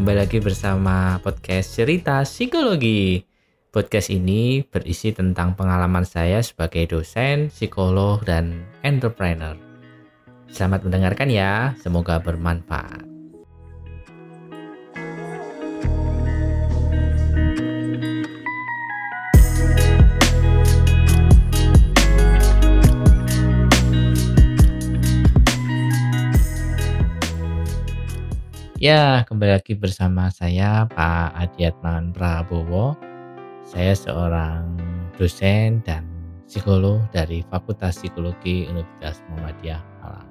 kembali lagi bersama podcast Cerita Psikologi. Podcast ini berisi tentang pengalaman saya sebagai dosen, psikolog, dan entrepreneur. Selamat mendengarkan ya, semoga bermanfaat. Ya, kembali lagi bersama saya Pak Adiatman Prabowo. Saya seorang dosen dan psikolog dari Fakultas Psikologi Universitas Muhammadiyah Malang.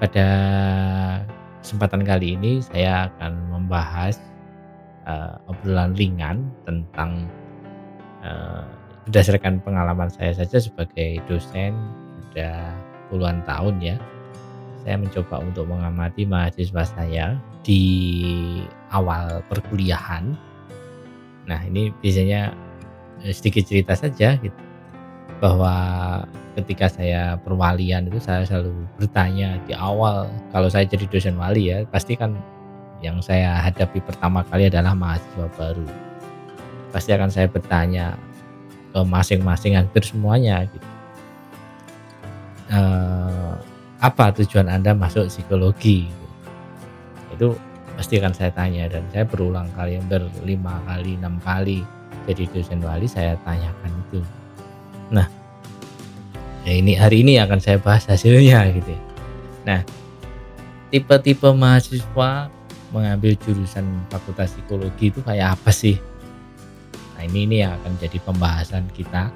Pada kesempatan kali ini saya akan membahas uh, obrolan ringan tentang uh, berdasarkan pengalaman saya saja sebagai dosen sudah puluhan tahun ya saya mencoba untuk mengamati mahasiswa saya di awal perkuliahan. Nah, ini biasanya eh, sedikit cerita saja gitu. Bahwa ketika saya perwalian itu saya selalu bertanya di awal kalau saya jadi dosen wali ya, pasti kan yang saya hadapi pertama kali adalah mahasiswa baru. Pasti akan saya bertanya ke masing-masing hampir semuanya gitu. Uh, apa tujuan Anda masuk psikologi? Itu pasti akan saya tanya dan saya berulang kali berlima kali enam kali jadi dosen wali saya tanyakan itu. Nah, ya ini hari ini akan saya bahas hasilnya gitu. Nah, tipe-tipe mahasiswa mengambil jurusan fakultas psikologi itu kayak apa sih? Nah ini ini yang akan jadi pembahasan kita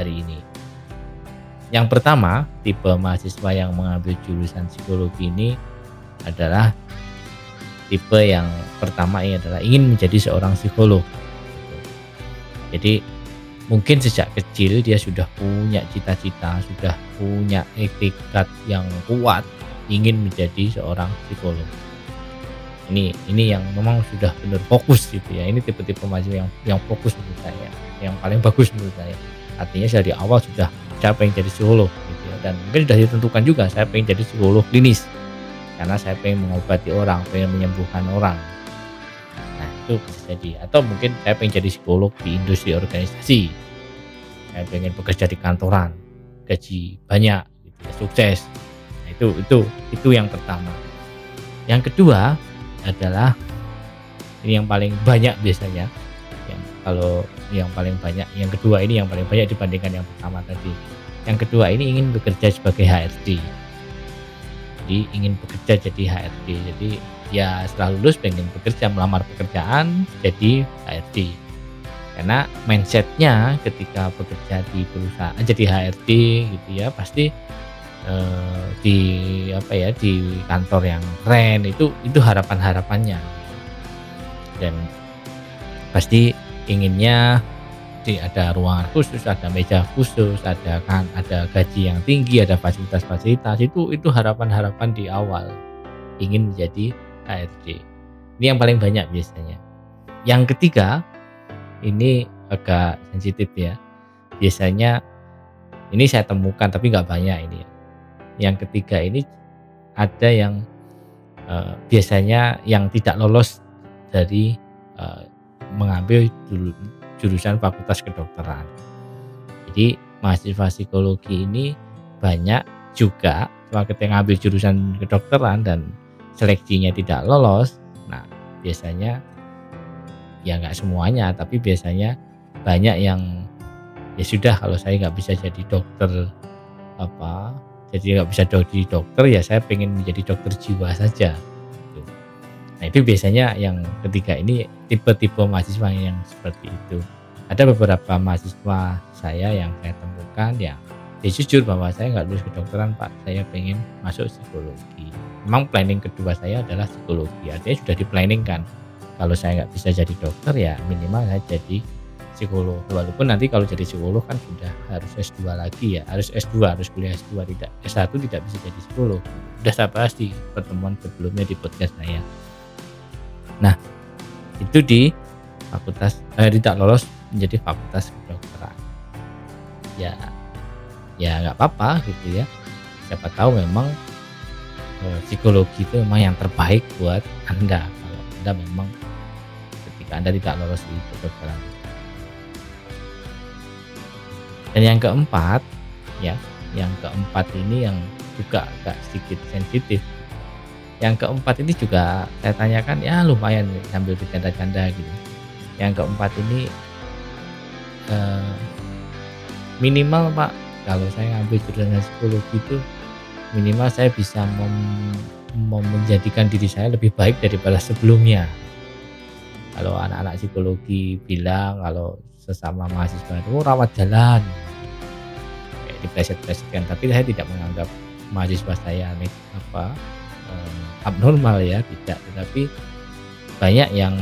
hari ini. Yang pertama, tipe mahasiswa yang mengambil jurusan psikologi ini adalah tipe yang pertama ini adalah ingin menjadi seorang psikolog. Jadi mungkin sejak kecil dia sudah punya cita-cita, sudah punya etikat yang kuat ingin menjadi seorang psikolog. Ini ini yang memang sudah benar fokus gitu ya. Ini tipe-tipe mahasiswa yang yang fokus menurut saya, yang paling bagus menurut saya. Artinya dari awal sudah saya pengen jadi psikolog gitu ya. dan mungkin sudah ditentukan juga saya pengen jadi psikolog klinis. Karena saya pengen mengobati orang pengen menyembuhkan orang. Nah itu bisa jadi. Atau mungkin saya pengen jadi psikolog di industri organisasi. Saya pengen bekerja di kantoran gaji banyak gitu ya, sukses. Nah, itu itu itu yang pertama. Yang kedua adalah ini yang paling banyak biasanya kalau yang paling banyak yang kedua ini yang paling banyak dibandingkan yang pertama tadi. Yang kedua ini ingin bekerja sebagai HRD jadi ingin bekerja jadi HRD jadi ya setelah lulus pengen bekerja melamar pekerjaan jadi HRD karena mindsetnya ketika bekerja di perusahaan jadi HRD gitu ya pasti eh, di apa ya di kantor yang keren itu itu harapan harapannya dan pasti inginnya di ada ruangan khusus, ada meja khusus, ada kan ada gaji yang tinggi, ada fasilitas-fasilitas itu itu harapan-harapan di awal ingin menjadi HRD. Ini yang paling banyak biasanya. Yang ketiga ini agak sensitif ya. Biasanya ini saya temukan tapi nggak banyak ini ya. Yang ketiga ini ada yang uh, biasanya yang tidak lolos dari uh, mengambil jurusan fakultas kedokteran. Jadi mahasiswa psikologi ini banyak juga ketika ngambil jurusan kedokteran dan seleksinya tidak lolos. Nah biasanya ya nggak semuanya, tapi biasanya banyak yang ya sudah kalau saya nggak bisa jadi dokter apa jadi nggak bisa jadi dokter ya saya pengen menjadi dokter jiwa saja Nah itu biasanya yang ketiga ini tipe-tipe mahasiswa yang seperti itu. Ada beberapa mahasiswa saya yang saya temukan dia jujur bahwa saya nggak lulus kedokteran pak, saya pengen masuk psikologi. Memang planning kedua saya adalah psikologi, artinya sudah di kan. Kalau saya nggak bisa jadi dokter ya minimal saya jadi psikolog. Walaupun nanti kalau jadi psikolog kan sudah harus S2 lagi ya, harus S2, harus kuliah S2 tidak S1 tidak bisa jadi psikolog. Sudah saya bahas di pertemuan sebelumnya di podcast saya. Nah, itu di fakultas eh, tidak lolos menjadi fakultas kedokteran. Ya, ya nggak apa-apa gitu ya. Siapa tahu memang eh, psikologi itu memang yang terbaik buat anda kalau anda memang ketika anda tidak lolos di kedokteran dan yang keempat ya yang keempat ini yang juga agak sedikit sensitif yang keempat ini juga saya tanyakan ya lumayan sambil bercanda-canda gitu. Yang keempat ini eh, minimal pak kalau saya ngambil jurusan psikologi itu minimal saya bisa mem, mem menjadikan diri saya lebih baik daripada sebelumnya. Kalau anak-anak psikologi bilang kalau sesama mahasiswa itu oh, rawat jalan. Kayak di preset-presetkan tapi saya tidak menganggap mahasiswa saya nih apa eh, abnormal ya tidak. Tetapi banyak yang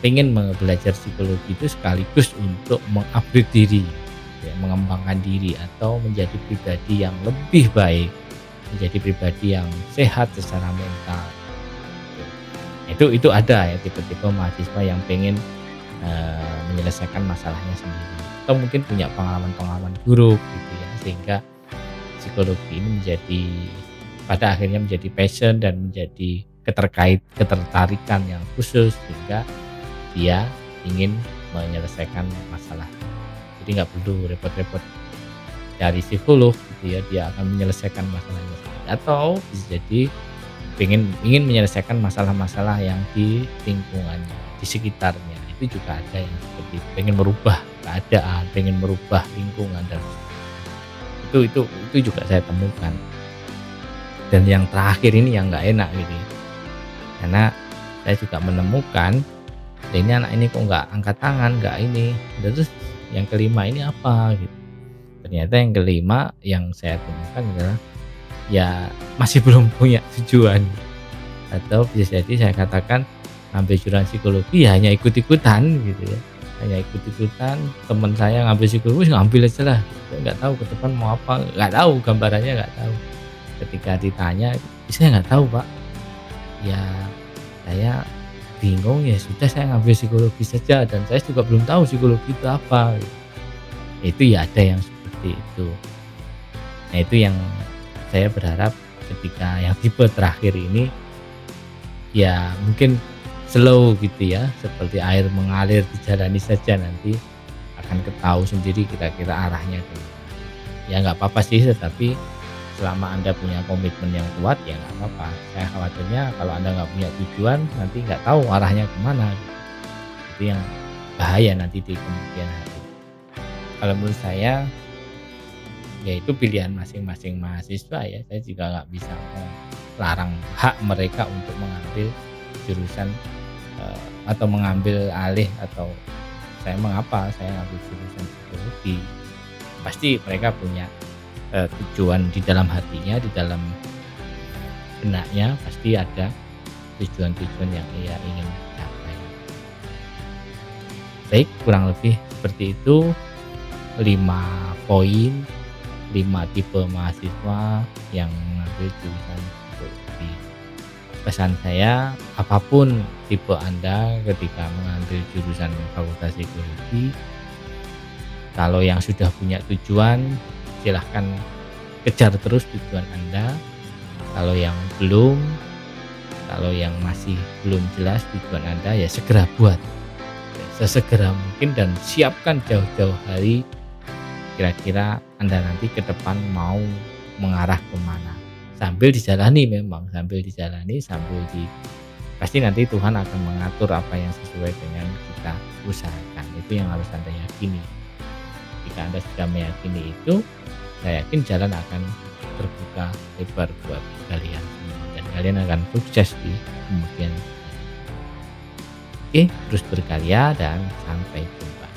ingin belajar psikologi itu sekaligus untuk mengupgrade diri ya, mengembangkan diri atau menjadi pribadi yang lebih baik menjadi pribadi yang sehat secara mental. Itu itu ada ya tipe-tipe mahasiswa yang pengen uh, menyelesaikan masalahnya sendiri. Atau mungkin punya pengalaman-pengalaman buruk gitu ya sehingga psikologi ini menjadi pada akhirnya menjadi passion dan menjadi keterkait ketertarikan yang khusus sehingga dia ingin menyelesaikan masalah. Jadi nggak perlu repot-repot cari psikolog gitu ya. Dia akan menyelesaikan masalahnya atau bisa jadi ingin ingin menyelesaikan masalah-masalah yang di lingkungannya di sekitarnya. Itu juga ada yang seperti pengen merubah keadaan pengen merubah lingkungan dan itu itu itu juga saya temukan dan yang terakhir ini yang nggak enak gitu karena saya juga menemukan ini anak ini kok nggak angkat tangan nggak ini. Terus yang kelima ini apa gitu. Ternyata yang kelima yang saya temukan adalah ya masih belum punya tujuan. Atau bisa jadi saya katakan ngambil jurusan psikologi ya hanya ikut-ikutan gitu ya. Hanya ikut-ikutan teman saya ngambil psikologi ngambil aja lah. Nggak tahu ke depan mau apa nggak tahu gambarannya nggak tahu ketika ditanya saya nggak tahu pak? Ya saya bingung ya sudah saya ngambil psikologi saja dan saya juga belum tahu psikologi itu apa. Itu ya ada yang seperti itu. Nah itu yang saya berharap ketika yang tipe terakhir ini ya mungkin slow gitu ya seperti air mengalir dijalani saja nanti akan ketahui sendiri kira-kira arahnya ya nggak apa-apa sih tetapi selama anda punya komitmen yang kuat ya nggak apa-apa. Saya khawatirnya kalau anda nggak punya tujuan nanti nggak tahu arahnya ke mana. Itu yang bahaya nanti di kemudian hari. Kalau menurut saya ya itu pilihan masing-masing mahasiswa ya. Saya juga nggak bisa melarang hak mereka untuk mengambil jurusan uh, atau mengambil alih atau saya mengapa saya ngambil jurusan psikologi. Pasti mereka punya uh, tujuan di dalam hatinya, di dalam benaknya pasti ada tujuan-tujuan yang ia ingin capai. Baik, kurang lebih seperti itu lima poin, lima tipe mahasiswa yang mengambil jurusan psikologi. Pesan saya, apa pun tipe Anda ketika mengambil jurusan Fakultas Psikologi, kalau yang sudah punya tujuan silahkan kejar terus tujuan Anda. Kalau yang belum, kalau yang masih belum jelas tujuan Anda ya segera buat. Sesegera mungkin dan siapkan jauh-jauh hari kira-kira Anda nanti ke depan mau mengarah ke mana. Sambil dijalani memang, sambil dijalani, sambil di pasti nanti Tuhan akan mengatur apa yang sesuai dengan kita usahakan. Itu yang harus Anda yakini. Jika Anda sudah meyakini itu, saya yakin jalan akan terbuka lebar buat kalian dan kalian akan sukses di kemudian Oke, terus berkarya dan sampai jumpa.